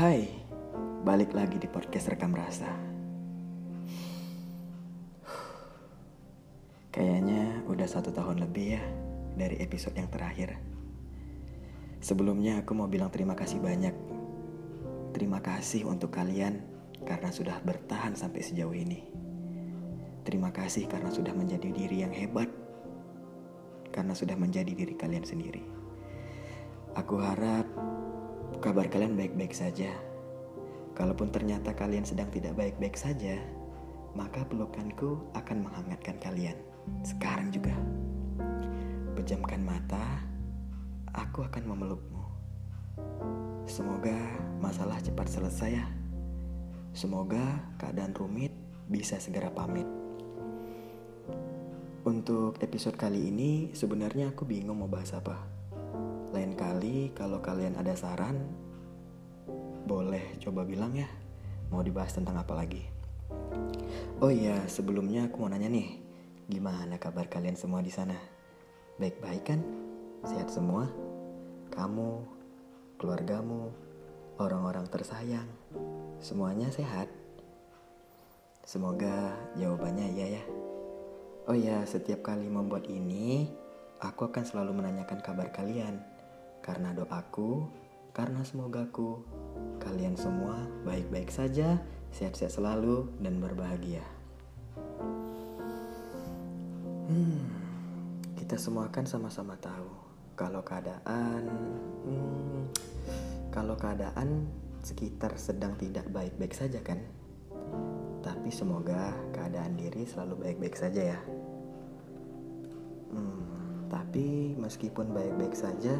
Hai, balik lagi di podcast Rekam Rasa. Kayaknya udah satu tahun lebih ya dari episode yang terakhir. Sebelumnya aku mau bilang terima kasih banyak. Terima kasih untuk kalian karena sudah bertahan sampai sejauh ini. Terima kasih karena sudah menjadi diri yang hebat. Karena sudah menjadi diri kalian sendiri. Aku harap kabar kalian baik-baik saja. Kalaupun ternyata kalian sedang tidak baik-baik saja, maka pelukanku akan menghangatkan kalian. Sekarang juga. Pejamkan mata, aku akan memelukmu. Semoga masalah cepat selesai ya. Semoga keadaan rumit bisa segera pamit. Untuk episode kali ini sebenarnya aku bingung mau bahas apa. Lain kali kalau kalian ada saran, boleh coba bilang ya. Mau dibahas tentang apa lagi? Oh iya, sebelumnya aku mau nanya nih, gimana kabar kalian semua di sana? Baik-baik kan? Sehat semua? Kamu, keluargamu, orang-orang tersayang, semuanya sehat? Semoga jawabannya iya ya. Oh ya, setiap kali membuat ini, aku akan selalu menanyakan kabar kalian. Karena doaku, karena semogaku, kalian semua baik-baik saja, sehat-sehat selalu, dan berbahagia. Hmm, kita semua kan sama-sama tahu kalau keadaan, hmm, kalau keadaan sekitar sedang tidak baik-baik saja kan. Tapi semoga keadaan diri selalu baik-baik saja ya. Hmm, tapi meskipun baik-baik saja,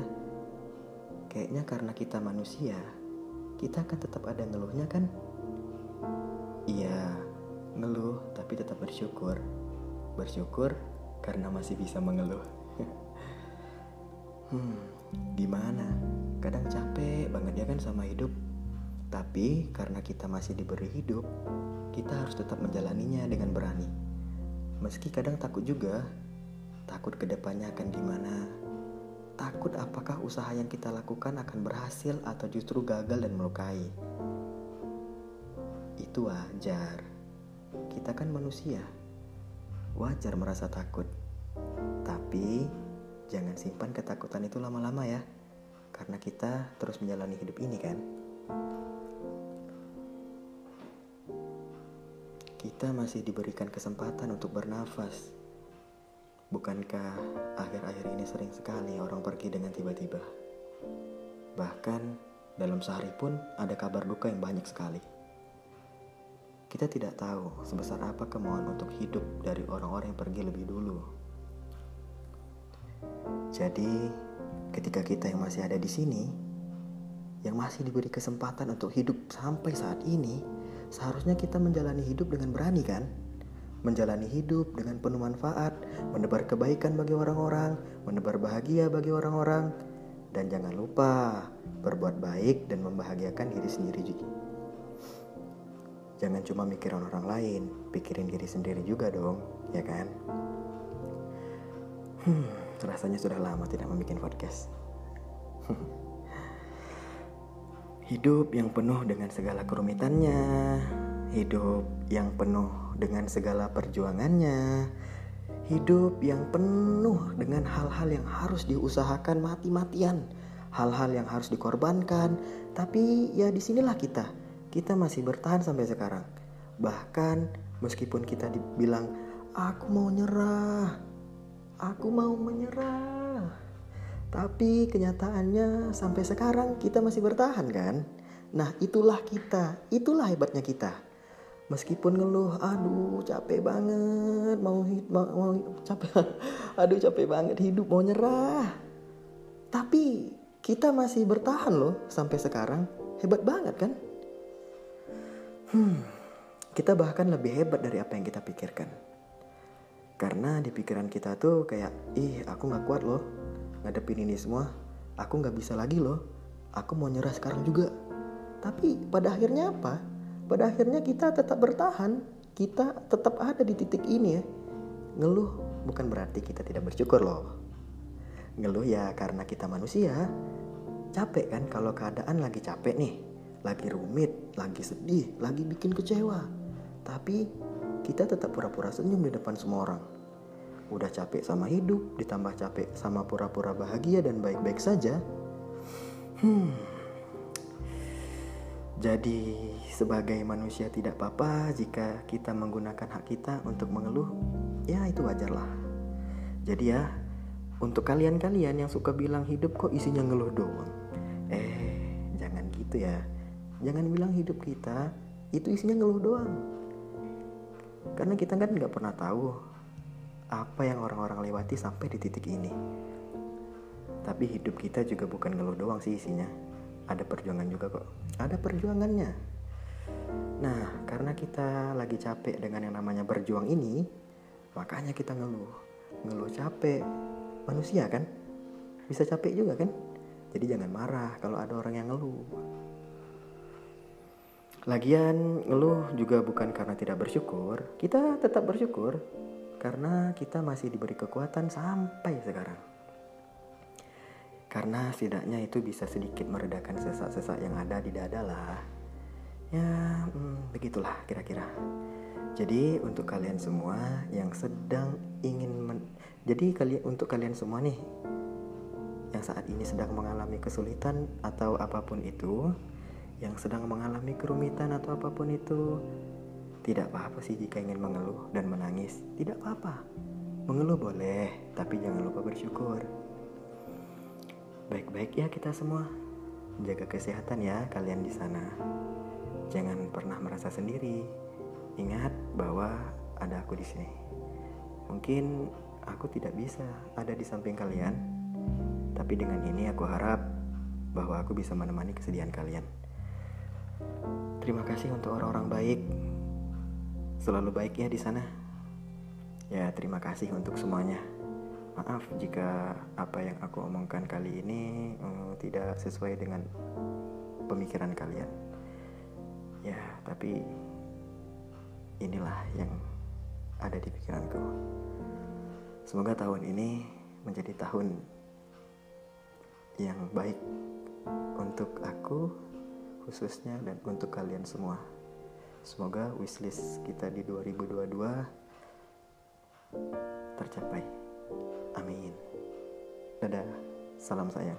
kayaknya karena kita manusia, kita akan tetap ada ngeluhnya kan? Iya, ngeluh tapi tetap bersyukur. Bersyukur karena masih bisa mengeluh. hmm, gimana? Kadang capek banget ya kan sama hidup. Tapi karena kita masih diberi hidup, kita harus tetap menjalaninya dengan berani. Meski kadang takut juga, takut ke depannya akan gimana. Takut apakah usaha yang kita lakukan akan berhasil atau justru gagal dan melukai. Itu wajar. Kita kan manusia. Wajar merasa takut. Tapi jangan simpan ketakutan itu lama-lama ya. Karena kita terus menjalani hidup ini kan. Kita masih diberikan kesempatan untuk bernafas. Bukankah akhir-akhir ini sering sekali orang pergi dengan tiba-tiba? Bahkan dalam sehari pun ada kabar duka yang banyak sekali. Kita tidak tahu sebesar apa kemauan untuk hidup dari orang-orang yang pergi lebih dulu. Jadi, ketika kita yang masih ada di sini, yang masih diberi kesempatan untuk hidup sampai saat ini, seharusnya kita menjalani hidup dengan berani kan? Menjalani hidup dengan penuh manfaat, menebar kebaikan bagi orang-orang, menebar bahagia bagi orang-orang, dan jangan lupa berbuat baik dan membahagiakan diri sendiri juga. Jangan cuma mikirin orang lain, pikirin diri sendiri juga dong, ya kan? Hmm, rasanya sudah lama tidak membuat podcast. Hidup yang penuh dengan segala kerumitannya, hidup yang penuh dengan segala perjuangannya, hidup yang penuh dengan hal-hal yang harus diusahakan mati-matian, hal-hal yang harus dikorbankan. Tapi ya di sinilah kita, kita masih bertahan sampai sekarang. Bahkan meskipun kita dibilang aku mau nyerah, aku mau menyerah. Tapi kenyataannya sampai sekarang kita masih bertahan kan? Nah itulah kita, itulah hebatnya kita. Meskipun ngeluh, aduh capek banget, mau, mau, mau capek, aduh capek banget hidup, mau nyerah. Tapi kita masih bertahan loh sampai sekarang, hebat banget kan? Hmm, kita bahkan lebih hebat dari apa yang kita pikirkan. Karena di pikiran kita tuh kayak, ih aku gak kuat loh, ngadepin ini semua aku nggak bisa lagi loh aku mau nyerah sekarang juga tapi pada akhirnya apa pada akhirnya kita tetap bertahan kita tetap ada di titik ini ya ngeluh bukan berarti kita tidak bersyukur loh ngeluh ya karena kita manusia capek kan kalau keadaan lagi capek nih lagi rumit, lagi sedih, lagi bikin kecewa. Tapi kita tetap pura-pura senyum di depan semua orang. Udah capek sama hidup, ditambah capek sama pura-pura bahagia dan baik-baik saja. Hmm. Jadi sebagai manusia tidak apa-apa jika kita menggunakan hak kita untuk mengeluh, ya itu wajarlah. Jadi ya, untuk kalian-kalian yang suka bilang hidup kok isinya ngeluh doang. Eh, jangan gitu ya. Jangan bilang hidup kita itu isinya ngeluh doang. Karena kita kan nggak pernah tahu apa yang orang-orang lewati sampai di titik ini. Tapi hidup kita juga bukan ngeluh doang sih isinya. Ada perjuangan juga kok. Ada perjuangannya. Nah, karena kita lagi capek dengan yang namanya berjuang ini, makanya kita ngeluh. Ngeluh capek. Manusia kan? Bisa capek juga kan? Jadi jangan marah kalau ada orang yang ngeluh. Lagian ngeluh juga bukan karena tidak bersyukur. Kita tetap bersyukur karena kita masih diberi kekuatan sampai sekarang. Karena setidaknya itu bisa sedikit meredakan sesak-sesak yang ada di dada lah. Ya, hmm, begitulah kira-kira. Jadi untuk kalian semua yang sedang ingin men jadi kalian untuk kalian semua nih yang saat ini sedang mengalami kesulitan atau apa pun itu, yang sedang mengalami kerumitan atau apa pun itu, tidak apa-apa sih jika ingin mengeluh dan menangis. Tidak apa-apa. Mengeluh boleh, tapi jangan lupa bersyukur. Baik-baik ya kita semua. Jaga kesehatan ya kalian di sana. Jangan pernah merasa sendiri. Ingat bahwa ada aku di sini. Mungkin aku tidak bisa ada di samping kalian, tapi dengan ini aku harap bahwa aku bisa menemani kesedihan kalian. Terima kasih untuk orang-orang baik. Selalu baik ya di sana. Ya, terima kasih untuk semuanya. Maaf jika apa yang aku omongkan kali ini um, tidak sesuai dengan pemikiran kalian. Ya, tapi inilah yang ada di pikiranku. Semoga tahun ini menjadi tahun yang baik untuk aku khususnya dan untuk kalian semua. Semoga wishlist kita di 2022 tercapai. Amin. Dadah, salam sayang.